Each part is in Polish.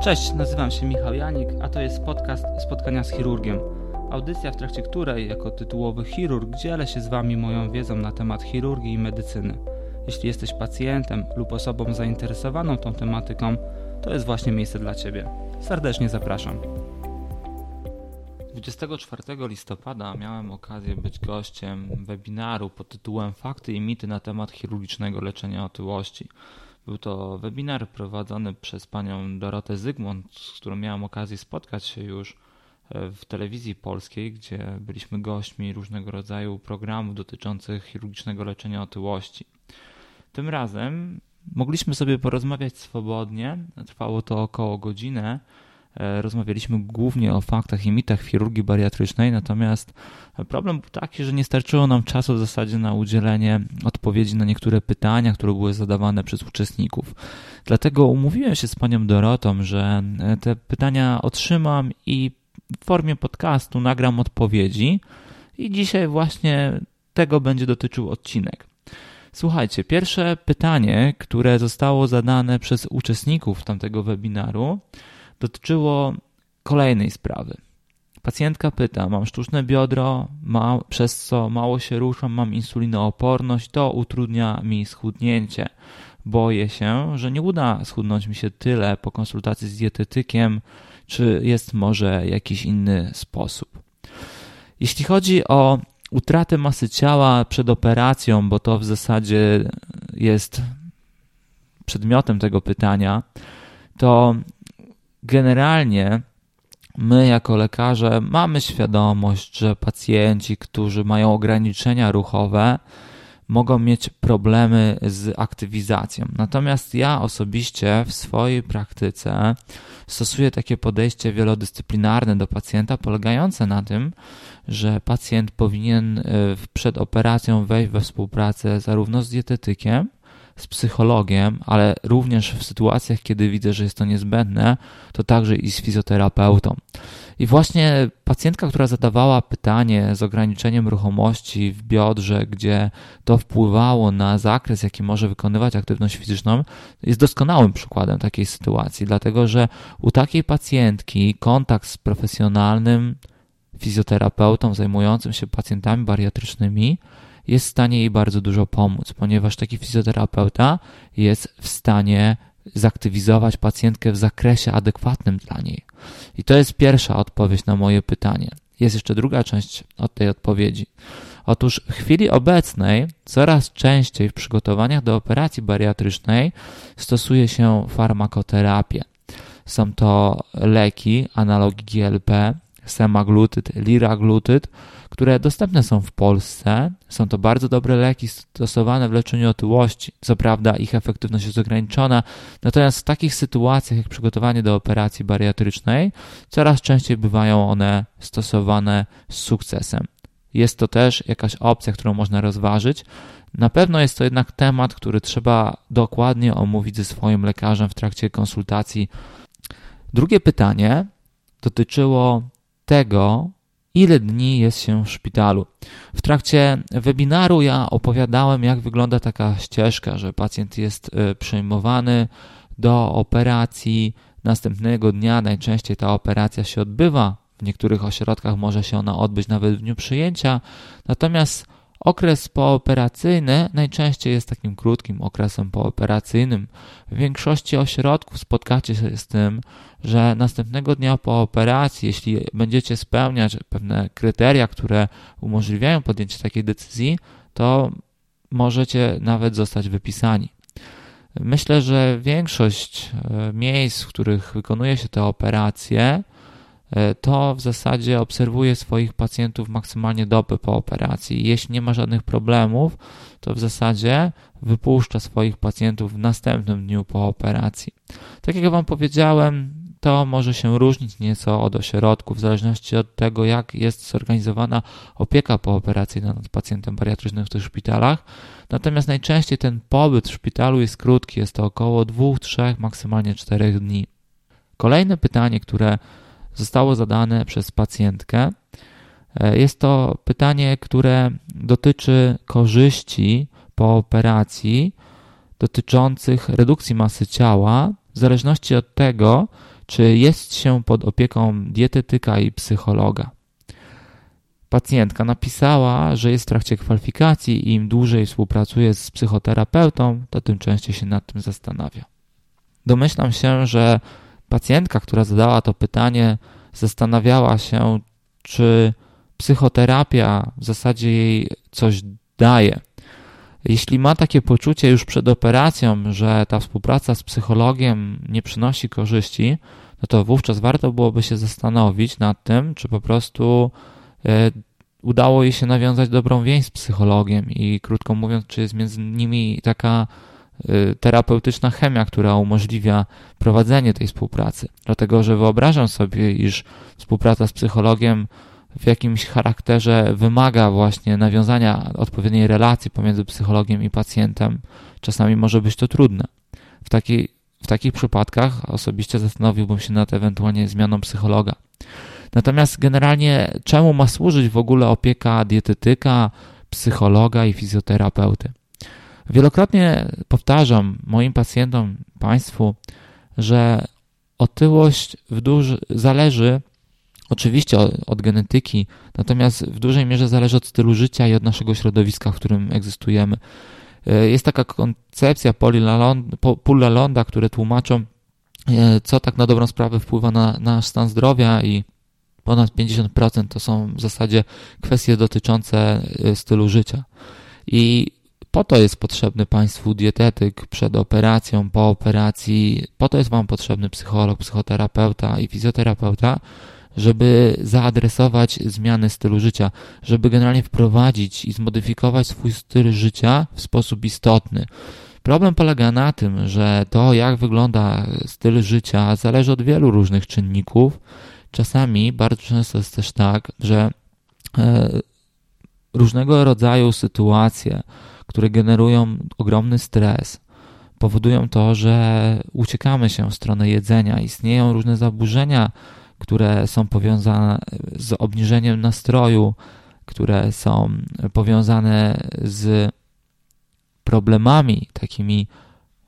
Cześć, nazywam się Michał Janik, a to jest podcast Spotkania z chirurgiem. Audycja, w trakcie której, jako tytułowy chirurg, dzielę się z Wami moją wiedzą na temat chirurgii i medycyny. Jeśli jesteś pacjentem lub osobą zainteresowaną tą tematyką, to jest właśnie miejsce dla Ciebie. Serdecznie zapraszam. 24 listopada miałem okazję być gościem webinaru pod tytułem Fakty i mity na temat chirurgicznego leczenia otyłości. Był to webinar prowadzony przez panią Dorotę Zygmunt, z którą miałem okazję spotkać się już e, w telewizji polskiej, gdzie byliśmy gośćmi różnego rodzaju programów dotyczących chirurgicznego leczenia otyłości. Tym razem mogliśmy sobie porozmawiać swobodnie. Trwało to około godzinę rozmawialiśmy głównie o faktach i mitach chirurgii bariatrycznej, natomiast problem był taki, że nie starczyło nam czasu w zasadzie na udzielenie odpowiedzi na niektóre pytania, które były zadawane przez uczestników. Dlatego umówiłem się z panią Dorotą, że e, te pytania otrzymam i w formie podcastu nagram odpowiedzi i dzisiaj właśnie tego będzie dotyczył odcinek. Słuchajcie, pierwsze pytanie, które zostało zadane przez uczestników tamtego webinaru, dotyczyło kolejnej sprawy. Pacjentka pyta: Mam sztuczne biodro, ma, przez co mało się ruszam, mam insulinooporność, to utrudnia mi schudnięcie. Boję się, że nie uda schudnąć mi się tyle po konsultacji z dietetykiem, czy jest może jakiś inny sposób. Jeśli chodzi o utratę masy ciała przed operacją, bo to w zasadzie jest przedmiotem tego pytania, to generalnie my jako lekarze mamy świadomość, że pacjenci, którzy mają ograniczenia ruchowe, mogą mieć problemy z aktywizacją. Natomiast ja osobiście w swojej praktyce stosuję takie podejście wielodyscyplinarne do pacjenta, polegające na tym, że pacjent powinien y, przed operacją wejść we współpracę zarówno z dietetykiem, z psychologiem, ale również w sytuacjach, kiedy widzę, że jest to niezbędne, to także i z fizjoterapeutą. I właśnie pacjentka, która zadawała pytanie z ograniczeniem ruchomości w biodrze, gdzie to wpływało na zakres, jaki może wykonywać aktywność fizyczną, jest doskonałym przykładem takiej sytuacji, dlatego że u takiej pacjentki kontakt z profesjonalnym fizjoterapeutą zajmującym się pacjentami bariatrycznymi jest w stanie jej bardzo dużo pomóc, ponieważ taki fizjoterapeuta jest w stanie zaktywizować pacjentkę w zakresie adekwatnym dla niej. I to jest pierwsza odpowiedź na moje pytanie. Jest jeszcze druga część od tej odpowiedzi. Otóż w chwili obecnej coraz częściej w przygotowaniach do operacji bariatrycznej stosuje się farmakoterapię. Są to leki, analogi GLP, semaglutyd, liraglutyd, które dostępne są w Polsce. Są to bardzo dobre leki stosowane w leczeniu otyłości. Co prawda ich efektywność jest ograniczona, natomiast w takich sytuacjach jak przygotowanie do operacji bariatrycznej coraz częściej bywają one stosowane z sukcesem. Jest to też jakaś opcja, którą można rozważyć. Na pewno jest to jednak temat, który trzeba dokładnie omówić ze swoim lekarzem w trakcie konsultacji. Drugie pytanie dotyczyło tego, ile dni jest się w szpitalu. W trakcie webinaru ja opowiadałem, jak wygląda taka ścieżka, że pacjent jest y, przyjmowany do operacji. Następnego dnia najczęściej ta operacja się odbywa. W niektórych ośrodkach może się ona odbyć nawet w dniu przyjęcia. Natomiast Okres pooperacyjny najczęściej jest takim krótkim okresem pooperacyjnym. W większości ośrodków spotkacie się z tym, że następnego dnia po operacji, jeśli będziecie spełniać pewne kryteria, które umożliwiają podjęcie takiej decyzji, to możecie nawet zostać wypisani. Myślę, że większość e, miejsc, w których wykonuje się te operacje, to w zasadzie obserwuje swoich pacjentów maksymalnie dobę po operacji. Jeśli nie ma żadnych problemów, to w zasadzie wypuszcza swoich pacjentów w następnym dniu po operacji. Tak jak Wam powiedziałem, to może się różnić nieco od ośrodku, w zależności od tego, jak jest zorganizowana opieka pooperacyjna nad pacjentem bariatrycznym w tych szpitalach. Natomiast najczęściej ten pobyt w szpitalu jest krótki, jest to około 2, 3, maksymalnie 4 dni. Kolejne pytanie, które zostało zadane przez pacjentkę. E, jest to pytanie, które dotyczy korzyści po operacji dotyczących redukcji masy ciała, w zależności od tego, czy jest się pod opieką dietetyka i psychologa. Pacjentka napisała, że jest w trakcie kwalifikacji i im dłużej współpracuje z psychoterapeutą, to tym częściej się nad tym zastanawia. Domyślam się, że pacjentka, która zadała to pytanie, zastanawiała się, czy psychoterapia w zasadzie jej coś daje. Jeśli ma takie poczucie już przed operacją, że ta współpraca z psychologiem nie przynosi korzyści, no to wówczas warto byłoby się zastanowić nad tym, czy po prostu e, udało jej się nawiązać dobrą więź z psychologiem i krótko mówiąc, czy jest między nimi taka terapeutyczna chemia, która umożliwia prowadzenie tej współpracy. Dlatego, że wyobrażam sobie, iż współpraca z psychologiem w jakimś charakterze wymaga właśnie nawiązania odpowiedniej relacji pomiędzy psychologiem i pacjentem, czasami może być to trudne. W, takiej, w takich przypadkach osobiście zastanowiłbym się nad ewentualnie zmianą psychologa. Natomiast generalnie czemu ma służyć w ogóle opieka dietetyka, psychologa i fizjoterapeuty? Wielokrotnie powtarzam moim pacjentom, Państwu, że otyłość w duży, zależy Oczywiście od genetyki, natomiast w dużej mierze zależy od stylu życia i od naszego środowiska, w którym egzystujemy. E, jest taka koncepcja Paula Londa, które tłumaczą, e, co tak na dobrą sprawę wpływa na nasz stan zdrowia i ponad 50% to są w zasadzie kwestie dotyczące e, stylu życia. I po to jest potrzebny Państwu dietetyk przed operacją, po operacji, po to jest Wam potrzebny psycholog, psychoterapeuta i fizjoterapeuta, żeby zaadresować zmiany stylu życia, żeby generalnie wprowadzić i zmodyfikować swój styl życia w sposób istotny. Problem polega na tym, że to, jak wygląda styl życia, zależy od wielu różnych czynników. Czasami bardzo często jest też tak, że e, różnego rodzaju sytuacje, które generują ogromny stres, powodują to, że uciekamy się w stronę jedzenia. Istnieją różne zaburzenia które są powiązane z obniżeniem nastroju, które są powiązane z problemami takimi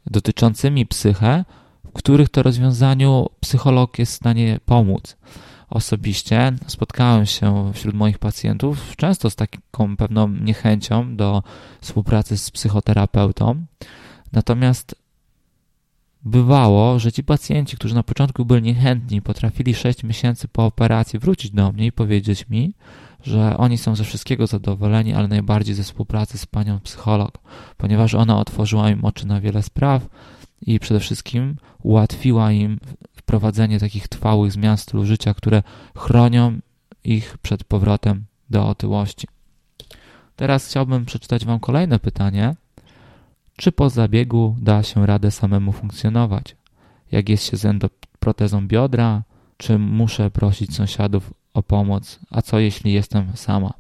dotyczącymi psychę, w których to rozwiązaniu psycholog jest w stanie pomóc. Osobiście. Spotkałem się wśród moich pacjentów często z taką pewną niechęcią do współpracy z psychoterapeutą, natomiast bywało, że ci pacjenci, którzy na początku byli niechętni, potrafili 6 miesięcy po operacji wrócić do mnie i powiedzieć mi, że oni są ze wszystkiego zadowoleni, ale najbardziej ze współpracy z panią psycholog, ponieważ ona otworzyła im oczy na wiele spraw i przede wszystkim ułatwiła im wprowadzenie takich trwałych zmian stylu życia, które chronią ich przed powrotem do otyłości. Teraz chciałbym przeczytać Wam kolejne pytanie, czy po zabiegu da się radę samemu funkcjonować? Jak jest się z endoprotezą biodra? Czy muszę prosić sąsiadów o pomoc? A co jeśli jestem sama?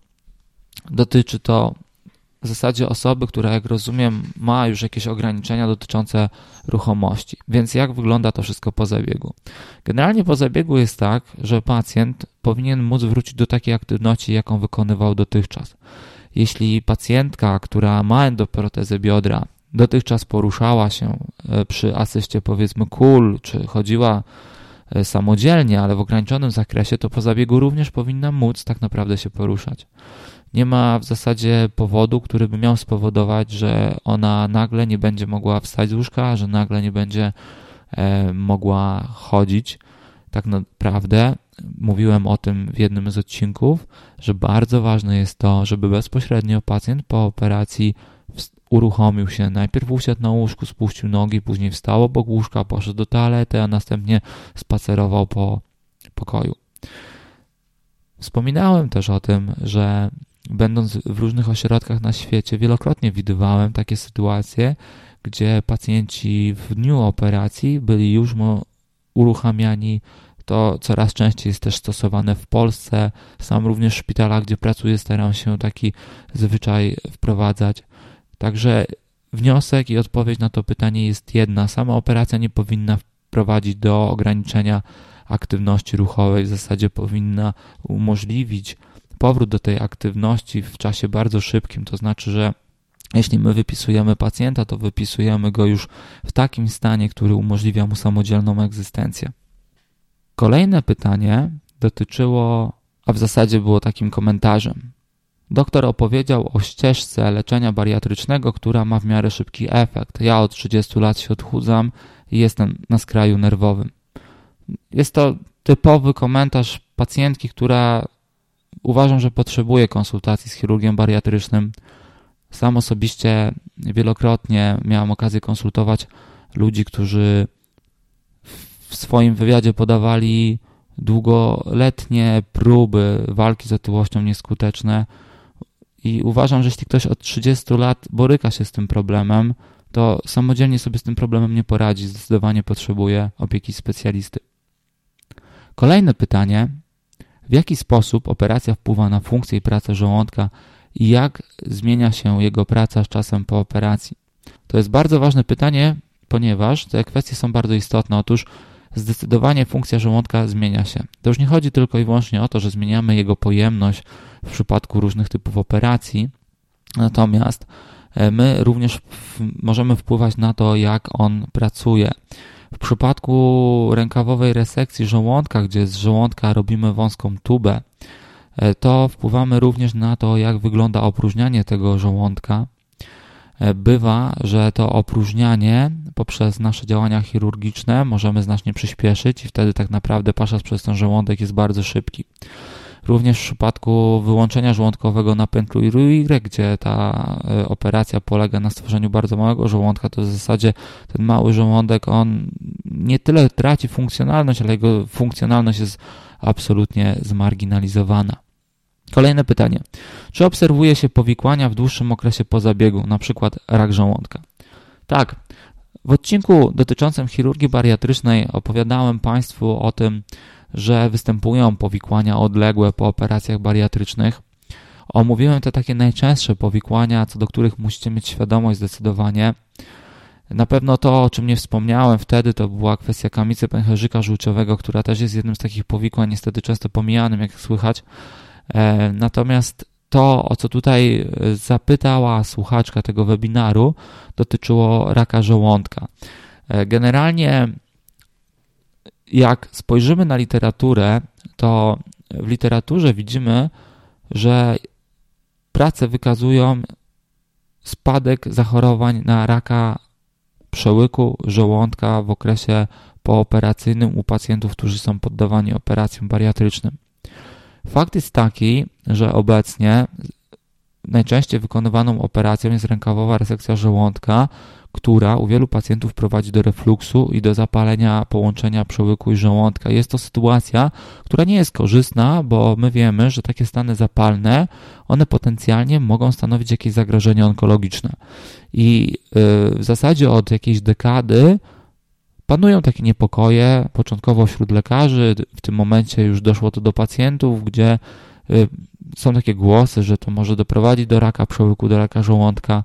Dotyczy to w zasadzie osoby, która, jak rozumiem, ma już jakieś ograniczenia dotyczące ruchomości. Więc jak wygląda to wszystko po zabiegu? Generalnie po zabiegu jest tak, że pacjent powinien móc wrócić do takiej aktywności, jaką wykonywał dotychczas. Jeśli pacjentka, która ma endoprotezę biodra, dotychczas poruszała się e, przy asyście powiedzmy kul, czy chodziła e, samodzielnie, ale w ograniczonym zakresie, to po zabiegu również powinna móc tak naprawdę się poruszać. Nie ma w zasadzie powodu, który by miał spowodować, że ona nagle nie będzie mogła wstać z łóżka, że nagle nie będzie e, mogła chodzić. Tak naprawdę mówiłem o tym w jednym z odcinków, że bardzo ważne jest to, żeby bezpośrednio pacjent po operacji uruchomił się. Najpierw usiadł na łóżku, spuścił nogi, później wstał obok łóżka, poszedł do toalety, a następnie spacerował po pokoju. Wspominałem też o tym, że będąc w różnych ośrodkach na świecie, wielokrotnie widywałem takie sytuacje, gdzie pacjenci w dniu operacji byli już uruchamiani. To coraz częściej jest też stosowane w Polsce. Sam również w szpitalach, gdzie pracuję, staram się taki zwyczaj wprowadzać. Także wniosek i odpowiedź na to pytanie jest jedna. Sama operacja nie powinna wprowadzić do ograniczenia aktywności ruchowej, w zasadzie powinna umożliwić powrót do tej aktywności w czasie bardzo szybkim, to znaczy, że jeśli my wypisujemy pacjenta, to wypisujemy go już w takim stanie, który umożliwia mu samodzielną egzystencję. Kolejne pytanie dotyczyło, a w zasadzie było takim komentarzem. Doktor opowiedział o ścieżce leczenia bariatrycznego, która ma w miarę szybki efekt. Ja od 30 lat się odchudzam i jestem na skraju nerwowym. Jest to typowy komentarz pacjentki, która uważam, że potrzebuje konsultacji z chirurgiem bariatrycznym. Sam osobiście wielokrotnie miałem okazję konsultować ludzi, którzy w swoim wywiadzie podawali długoletnie próby walki z otyłością nieskuteczne. I uważam, że jeśli ktoś od 30 lat boryka się z tym problemem, to samodzielnie sobie z tym problemem nie poradzi. Zdecydowanie potrzebuje opieki specjalisty. Kolejne pytanie. W jaki sposób operacja wpływa na funkcję i pracę żołądka i jak zmienia się jego praca z czasem po operacji? To jest bardzo ważne pytanie, ponieważ te kwestie są bardzo istotne. Otóż zdecydowanie funkcja żołądka zmienia się. To już nie chodzi tylko i wyłącznie o to, że zmieniamy jego pojemność w przypadku różnych typów operacji, natomiast e, my również możemy wpływać na to, jak on pracuje. W przypadku rękawowej resekcji żołądka, gdzie z żołądka robimy wąską tubę, e, to wpływamy również na to, jak wygląda opróżnianie tego żołądka. E, bywa, że to opróżnianie poprzez nasze działania chirurgiczne możemy znacznie przyspieszyć i wtedy tak naprawdę pasza przez ten żołądek jest bardzo szybki. Również w przypadku wyłączenia żołądkowego na pętlu Iruire, gdzie ta e, operacja polega na stworzeniu bardzo małego żołądka, to w zasadzie ten mały żołądek, on nie tyle traci funkcjonalność, ale jego funkcjonalność jest absolutnie zmarginalizowana. Kolejne pytanie. Czy obserwuje się powikłania w dłuższym okresie po zabiegu, przykład rak żołądka? Tak. W odcinku dotyczącym chirurgii bariatrycznej opowiadałem Państwu o tym, że występują powikłania odległe po operacjach bariatrycznych. Omówiłem te takie najczęstsze powikłania, co do których musicie mieć świadomość zdecydowanie. Na pewno to, o czym nie wspomniałem wtedy, to była kwestia kamicy pęcherzyka żółciowego, która też jest jednym z takich powikłań, niestety często pomijanym, jak słychać. E, natomiast to, o co tutaj e, zapytała słuchaczka tego webinaru, dotyczyło raka żołądka. E, generalnie jak spojrzymy na literaturę, to w literaturze widzimy, że prace wykazują spadek zachorowań na raka przełyku żołądka w okresie pooperacyjnym u pacjentów, którzy są poddawani operacjom bariatrycznym. Fakt jest taki, że obecnie najczęściej wykonywaną operacją jest rękawowa resekcja żołądka, która u wielu pacjentów prowadzi do refluksu i do zapalenia połączenia przełyku i żołądka. Jest to sytuacja, która nie jest korzystna, bo my wiemy, że takie stany zapalne, one potencjalnie mogą stanowić jakieś zagrożenie onkologiczne. I y, w zasadzie od jakiejś dekady panują takie niepokoje, początkowo wśród lekarzy, w tym momencie już doszło to do pacjentów, gdzie y, są takie głosy, że to może doprowadzić do raka przełyku, do raka żołądka.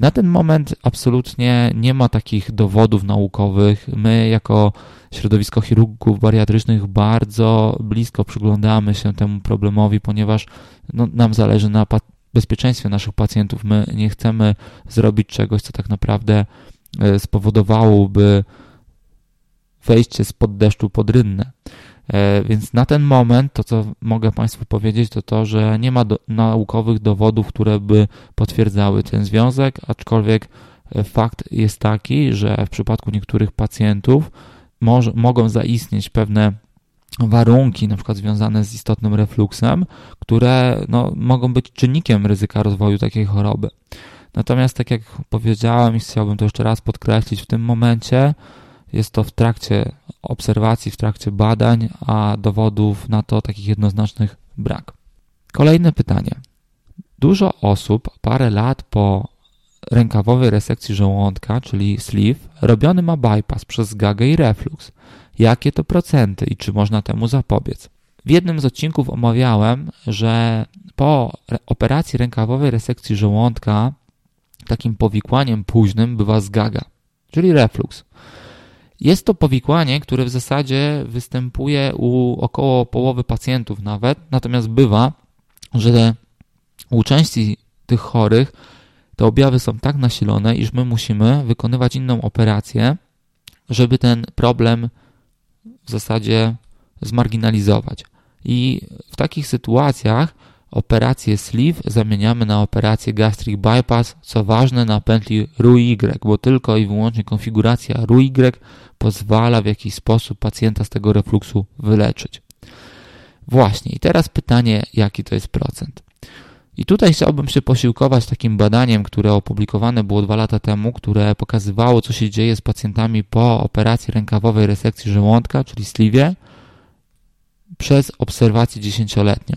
Na ten moment absolutnie nie ma takich dowodów naukowych. My, jako środowisko chirurgów bariatrycznych, bardzo blisko przyglądamy się temu problemowi, ponieważ no, nam zależy na bezpieczeństwie naszych pacjentów. My nie chcemy zrobić czegoś, co tak naprawdę e, spowodowałoby wejście spod deszczu pod rynnę. E, więc na ten moment to, co mogę Państwu powiedzieć, to to, że nie ma do, naukowych dowodów, które by potwierdzały ten związek, aczkolwiek e, fakt jest taki, że w przypadku niektórych pacjentów mogą zaistnieć pewne warunki, na przykład związane z istotnym refluksem, które no, mogą być czynnikiem ryzyka rozwoju takiej choroby. Natomiast, tak jak powiedziałem i chciałbym to jeszcze raz podkreślić, w tym momencie jest to w trakcie obserwacji, w trakcie badań, a dowodów na to takich jednoznacznych brak. Kolejne pytanie. Dużo osób parę lat po rękawowej resekcji żołądka, czyli sleeve, robiony ma bypass przez gagę i reflux. Jakie to procenty i czy można temu zapobiec? W jednym z odcinków omawiałem, że po operacji rękawowej resekcji żołądka takim powikłaniem późnym bywa zgaga, czyli reflux. Jest to powikłanie, które w zasadzie występuje u około połowy pacjentów nawet, natomiast bywa, że u części tych chorych te objawy są tak nasilone, iż my musimy wykonywać inną operację, żeby ten problem w zasadzie zmarginalizować. I w takich sytuacjach operację sleeve zamieniamy na operację gastric bypass, co ważne na pętli RUY, bo tylko i wyłącznie konfiguracja RUY pozwala w jakiś sposób pacjenta z tego refluksu wyleczyć. Właśnie, i teraz pytanie, jaki to jest procent? I tutaj chciałbym się posiłkować takim badaniem, które opublikowane było dwa lata temu, które pokazywało, co się dzieje z pacjentami po operacji rękawowej resekcji żołądka, czyli sleeve, przez obserwację dziesięcioletnią.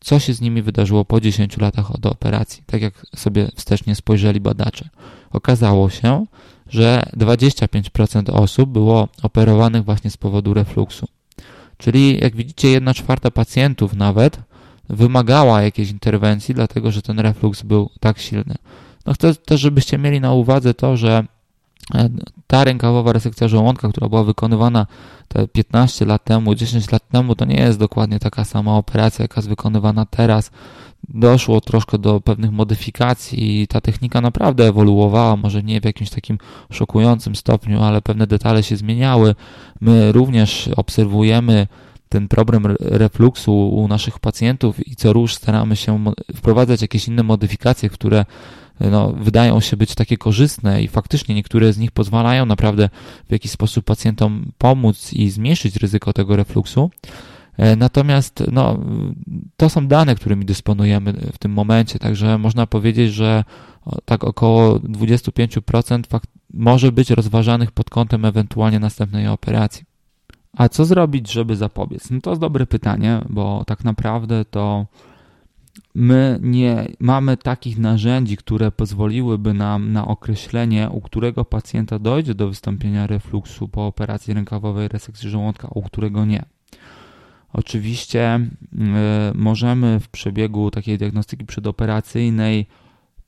Co się z nimi wydarzyło po 10 latach od operacji? Tak jak sobie wstecznie spojrzeli badacze. Okazało się, że 25% osób było operowanych właśnie z powodu refluksu. Czyli jak widzicie, 1 czwarta pacjentów nawet wymagała jakiejś interwencji, dlatego że ten refluks był tak silny. No chcę też, żebyście mieli na uwadze to, że ta rękawowa resekcja żołądka, która była wykonywana te 15 lat temu, 10 lat temu, to nie jest dokładnie taka sama operacja, jaka jest wykonywana teraz. Doszło troszkę do pewnych modyfikacji i ta technika naprawdę ewoluowała, może nie w jakimś takim szokującym stopniu, ale pewne detale się zmieniały. My również obserwujemy ten problem refluksu u naszych pacjentów i co róż staramy się wprowadzać jakieś inne modyfikacje, które no, wydają się być takie korzystne i faktycznie niektóre z nich pozwalają naprawdę w jakiś sposób pacjentom pomóc i zmniejszyć ryzyko tego refluksu. E, natomiast no, to są dane, którymi dysponujemy w tym momencie, także można powiedzieć, że tak około 25% może być rozważanych pod kątem ewentualnie następnej operacji. A co zrobić, żeby zapobiec? No to jest dobre pytanie, bo tak naprawdę to my nie mamy takich narzędzi, które pozwoliłyby nam na określenie, u którego pacjenta dojdzie do wystąpienia refluksu po operacji rękawowej resekcji żołądka, u którego nie. Oczywiście y, możemy w przebiegu takiej diagnostyki przedoperacyjnej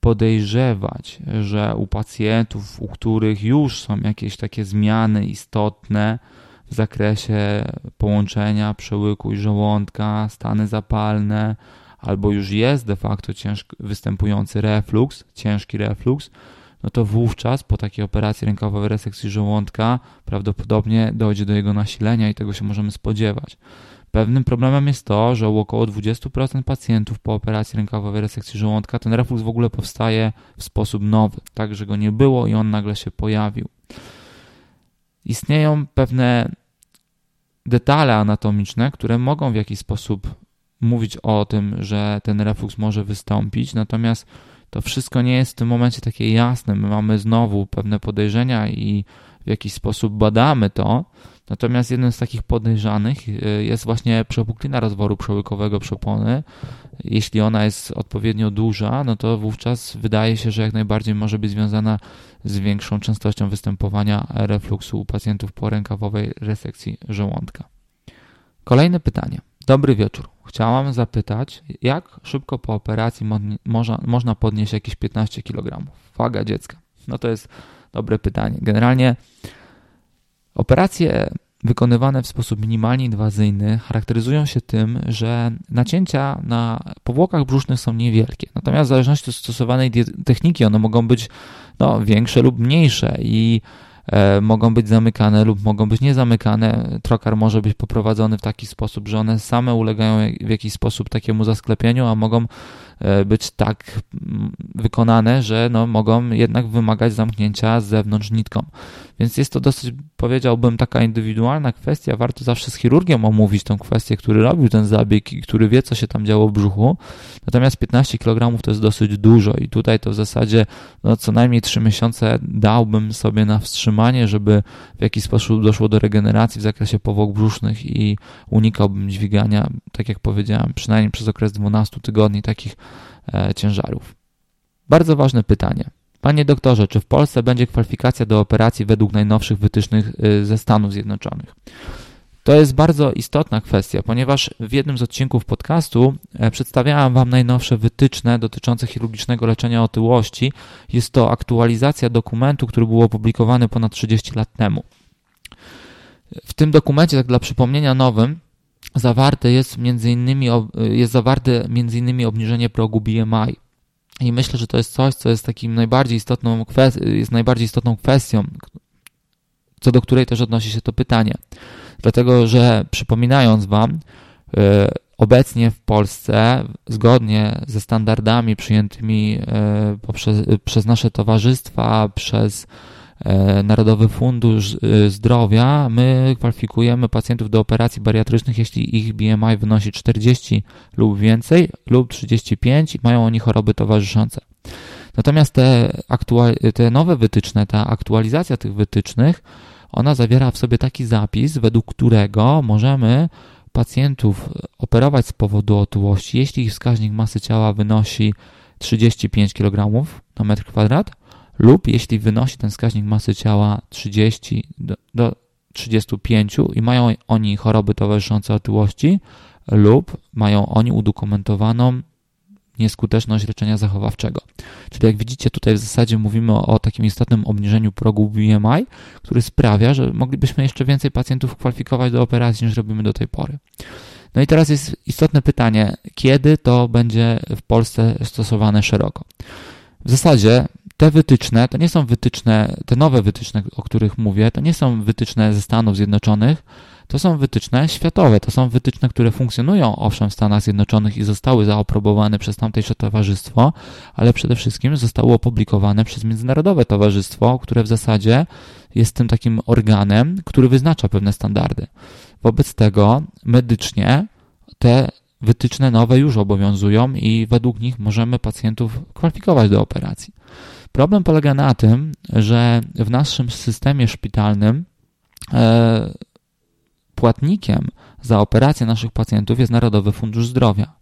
podejrzewać, że u pacjentów, u których już są jakieś takie zmiany istotne w zakresie połączenia przełyku i żołądka, stany zapalne, albo już jest de facto ciężko występujący refluks, ciężki refluks, no to wówczas po takiej operacji rękowej resekcji żołądka prawdopodobnie dojdzie do jego nasilenia i tego się możemy spodziewać. Pewnym problemem jest to, że u około 20% pacjentów po operacji rękowej resekcji żołądka ten refluks w ogóle powstaje w sposób nowy, tak że go nie było i on nagle się pojawił. Istnieją pewne detale anatomiczne, które mogą w jakiś sposób mówić o tym, że ten refluks może wystąpić, natomiast to wszystko nie jest w tym momencie takie jasne. My mamy znowu pewne podejrzenia i w jakiś sposób badamy to. Natomiast jednym z takich podejrzanych y, jest właśnie przepuklina rozworu przełykowego przepony. Jeśli ona jest odpowiednio duża, no to wówczas wydaje się, że jak najbardziej może być związana z większą częstością występowania refluksu u pacjentów po rękawowej resekcji żołądka. Kolejne pytanie. Dobry wieczór. Chciałam zapytać, jak szybko po operacji można, można podnieść jakieś 15 kg? Waga dziecka. No to jest dobre pytanie. Generalnie operacje wykonywane w sposób minimalnie inwazyjny charakteryzują się tym, że nacięcia na powłokach brzusznych są niewielkie. Natomiast w zależności od stosowanej techniki one mogą być no, większe lub mniejsze i mogą być zamykane lub mogą być niezamykane. Trokar może być poprowadzony w taki sposób, że one same ulegają w jakiś sposób takiemu zasklepieniu, a mogą e, być tak mm, wykonane, że no, mogą jednak wymagać zamknięcia z zewnątrz nitką. Więc jest to dosyć, powiedziałbym, taka indywidualna kwestia. Warto zawsze z chirurgiem omówić tą kwestię, który robił ten zabieg i który wie, co się tam działo w brzuchu. Natomiast 15 kg to jest dosyć dużo i tutaj to w zasadzie no, co najmniej 3 miesiące dałbym sobie na wstrzymanie, żeby w jakiś sposób doszło do regeneracji w zakresie powłok brzusznych i unikałbym dźwigania, tak jak powiedziałem, przynajmniej przez okres 12 tygodni takich e, ciężarów. Bardzo ważne pytanie. Panie doktorze, czy w Polsce będzie kwalifikacja do operacji według najnowszych wytycznych y, ze Stanów Zjednoczonych? To jest bardzo istotna kwestia, ponieważ w jednym z odcinków podcastu e, przedstawiałem Wam najnowsze wytyczne dotyczące chirurgicznego leczenia otyłości. Jest to aktualizacja dokumentu, który był opublikowany ponad 30 lat temu. W tym dokumencie, tak dla przypomnienia nowym, zawarte jest między innymi, jest zawarte między innymi obniżenie progu BMI. I myślę, że to jest coś, co jest takim najbardziej istotną, jest najbardziej istotną kwestią, co do której też odnosi się to pytanie. Dlatego, że przypominając Wam, obecnie w Polsce, zgodnie ze standardami przyjętymi poprzez, przez nasze towarzystwa, przez E, Narodowy Fundusz e, Zdrowia, my kwalifikujemy pacjentów do operacji bariatrycznych, jeśli ich BMI wynosi 40 lub więcej, lub 35 i mają oni choroby towarzyszące. Natomiast te, te nowe wytyczne, ta aktualizacja tych wytycznych, ona zawiera w sobie taki zapis, według którego możemy pacjentów operować z powodu otyłości, jeśli ich wskaźnik masy ciała wynosi 35 kg na metr kwadrat, lub jeśli wynosi ten wskaźnik masy ciała 30 do, do 35 i mają oni choroby towarzyszące otyłości lub mają oni udokumentowaną nieskuteczność leczenia zachowawczego. Czyli jak widzicie, tutaj w zasadzie mówimy o, o, takim istotnym obniżeniu progu BMI, który sprawia, że moglibyśmy jeszcze więcej pacjentów kwalifikować do operacji niż robimy do tej pory. No i teraz jest istotne pytanie, kiedy to będzie w Polsce stosowane szeroko. W zasadzie te wytyczne to nie są wytyczne, te nowe wytyczne, o których mówię, to nie są wytyczne ze Stanów Zjednoczonych, to są wytyczne światowe, to są wytyczne, które funkcjonują owszem w Stanach Zjednoczonych i zostały zaoprobowane przez tamtejsze towarzystwo, ale przede wszystkim zostały opublikowane przez Międzynarodowe Towarzystwo, które w zasadzie jest tym takim organem, który wyznacza pewne standardy. Wobec tego medycznie te wytyczne nowe już obowiązują i według nich możemy pacjentów kwalifikować do operacji. Problem polega na tym, że w naszym systemie szpitalnym e, płatnikiem za operację naszych pacjentów jest Narodowy Fundusz Zdrowia.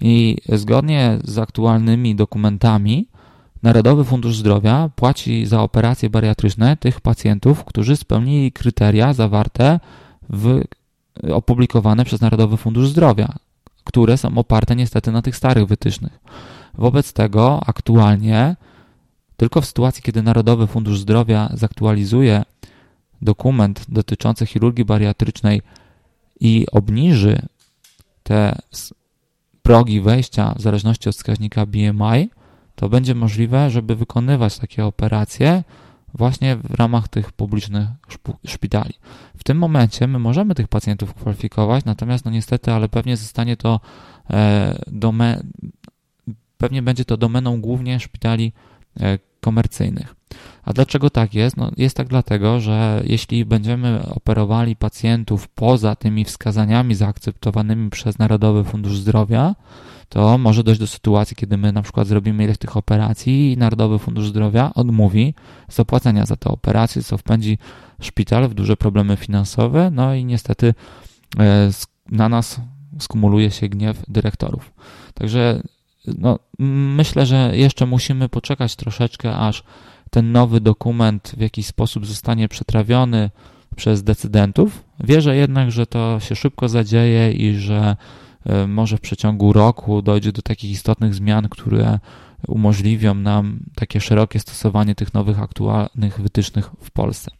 I zgodnie z aktualnymi dokumentami, Narodowy Fundusz Zdrowia płaci za operacje bariatryczne tych pacjentów, którzy spełnili kryteria zawarte w opublikowane przez Narodowy Fundusz Zdrowia, które są oparte niestety na tych starych wytycznych. Wobec tego aktualnie tylko w sytuacji, kiedy Narodowy Fundusz Zdrowia zaktualizuje dokument dotyczący chirurgii bariatrycznej i obniży te progi wejścia w zależności od wskaźnika BMI, to będzie możliwe, żeby wykonywać takie operacje właśnie w ramach tych publicznych szpitali. W tym momencie my możemy tych pacjentów kwalifikować, natomiast no niestety, ale pewnie zostanie to e, dome, pewnie będzie to domeną głównie szpitali komercyjnych. A dlaczego tak jest? No jest tak dlatego, że jeśli będziemy operowali pacjentów poza tymi wskazaniami zaakceptowanymi przez Narodowy Fundusz Zdrowia, to może dojść do sytuacji, kiedy my na przykład zrobimy ileś tych operacji i Narodowy Fundusz Zdrowia odmówi zapłacenia za te operacje, co wpędzi szpital w duże problemy finansowe, no i niestety e, na nas skumuluje się gniew dyrektorów. Także no, myślę, że jeszcze musimy poczekać troszeczkę, aż ten nowy dokument w jakiś sposób zostanie przetrawiony przez decydentów. Wierzę jednak, że to się szybko zadzieje i że e, może w przeciągu roku dojdzie do takich istotnych zmian, które umożliwią nam takie szerokie stosowanie tych nowych aktualnych wytycznych w Polsce.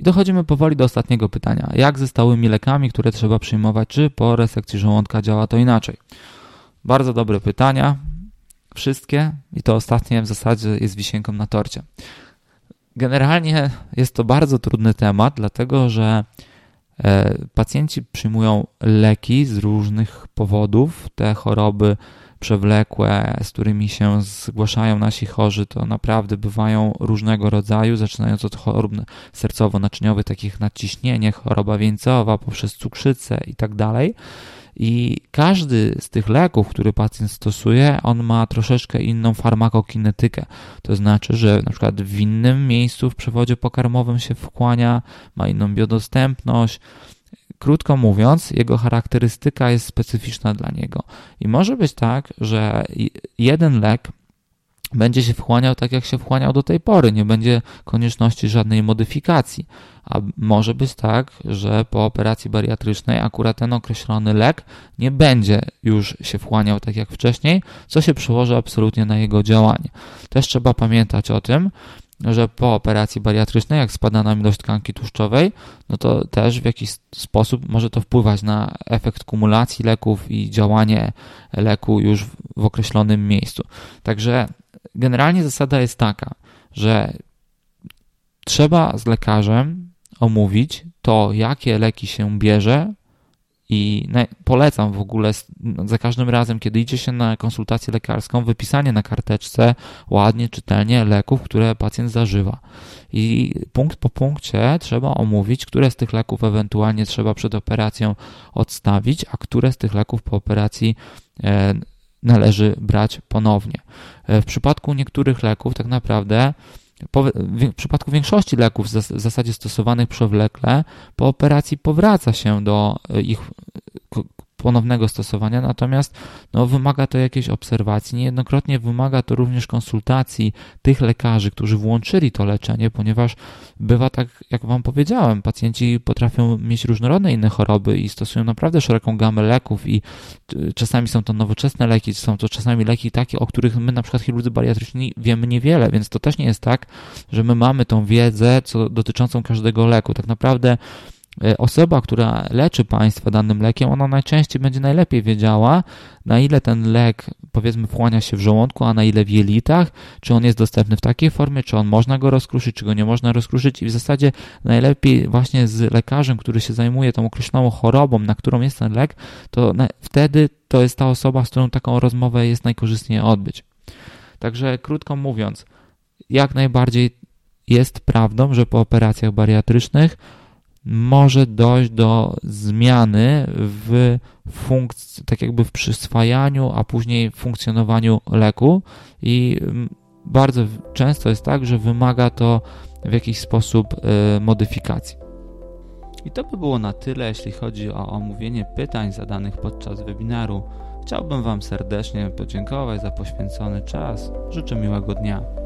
I dochodzimy powoli do ostatniego pytania. Jak ze stałymi lekami, które trzeba przyjmować, czy po resekcji żołądka działa to inaczej? Bardzo dobre pytania. Wszystkie i to ostatnie w zasadzie jest wisienką na torcie. Generalnie jest to bardzo trudny temat, dlatego że pacjenci przyjmują leki z różnych powodów. Te choroby przewlekłe, z którymi się zgłaszają nasi chorzy, to naprawdę bywają różnego rodzaju, zaczynając od chorób sercowo-naczyniowych, takich nadciśnienie, choroba wieńcowa, poprzez cukrzycę i tak. I każdy z tych leków, który pacjent stosuje, on ma troszeczkę inną farmakokinetykę. To znaczy, że na przykład w innym miejscu w przewodzie pokarmowym się wchłania, ma inną biodostępność, Krótko mówiąc, jego charakterystyka jest specyficzna dla niego. I może być tak, że jeden lek będzie się wchłaniał tak, jak się wchłaniał do tej pory, nie będzie konieczności żadnej modyfikacji. A może być tak, że po operacji bariatrycznej akurat ten określony lek nie będzie już się wchłaniał tak jak wcześniej, co się przełoży absolutnie na jego działanie. Też trzeba pamiętać o tym, że po operacji bariatrycznej, jak spada nam ilość tkanki tłuszczowej, no to też w jakiś sposób może to wpływać na efekt kumulacji leków i działanie leku już w określonym miejscu. Także generalnie zasada jest taka, że trzeba z lekarzem omówić to, jakie leki się bierze, i polecam w ogóle za każdym razem, kiedy idzie się na konsultację lekarską, wypisanie na karteczce ładnie, czytelnie leków, które pacjent zażywa. I punkt po punkcie trzeba omówić, które z tych leków ewentualnie trzeba przed operacją odstawić, a które z tych leków po operacji e, należy brać ponownie. E, w przypadku niektórych leków, tak naprawdę, w przypadku większości leków w zasadzie stosowanych przewlekle, po operacji powraca się do ich ponownego stosowania, natomiast no, wymaga to jakiejś obserwacji. Niejednokrotnie wymaga to również konsultacji tych lekarzy, którzy włączyli to leczenie, ponieważ bywa tak, jak Wam powiedziałem, pacjenci potrafią mieć różnorodne inne choroby i stosują naprawdę szeroką gamę leków i czasami są to nowoczesne leki, są to czasami leki takie, o których my na przykład chirurdzy bariatryczni wiemy niewiele, więc to też nie jest tak, że my mamy tą wiedzę co, dotyczącą każdego leku. Tak naprawdę osoba, która leczy Państwa danym lekiem, ona najczęściej będzie najlepiej wiedziała, na ile ten lek, powiedzmy, wchłania się w żołądku, a na ile w jelitach, czy on jest dostępny w takiej formie, czy on można go rozkruszyć, czy go nie można rozkruszyć i w zasadzie najlepiej właśnie z lekarzem, który się zajmuje tą określoną chorobą, na którą jest ten lek, to wtedy to jest ta osoba, z którą taką rozmowę jest najkorzystniej odbyć. Także krótko mówiąc, jak najbardziej jest prawdą, że po operacjach bariatrycznych może dojść do zmiany w funkcji, tak jakby w przyswajaniu, a później funkcjonowaniu leku i mm, bardzo często jest tak, że wymaga to w jakiś sposób y, modyfikacji. I to by było na tyle, jeśli chodzi o omówienie pytań zadanych podczas webinaru. Chciałbym Wam serdecznie podziękować za poświęcony czas. Życzę miłego dnia.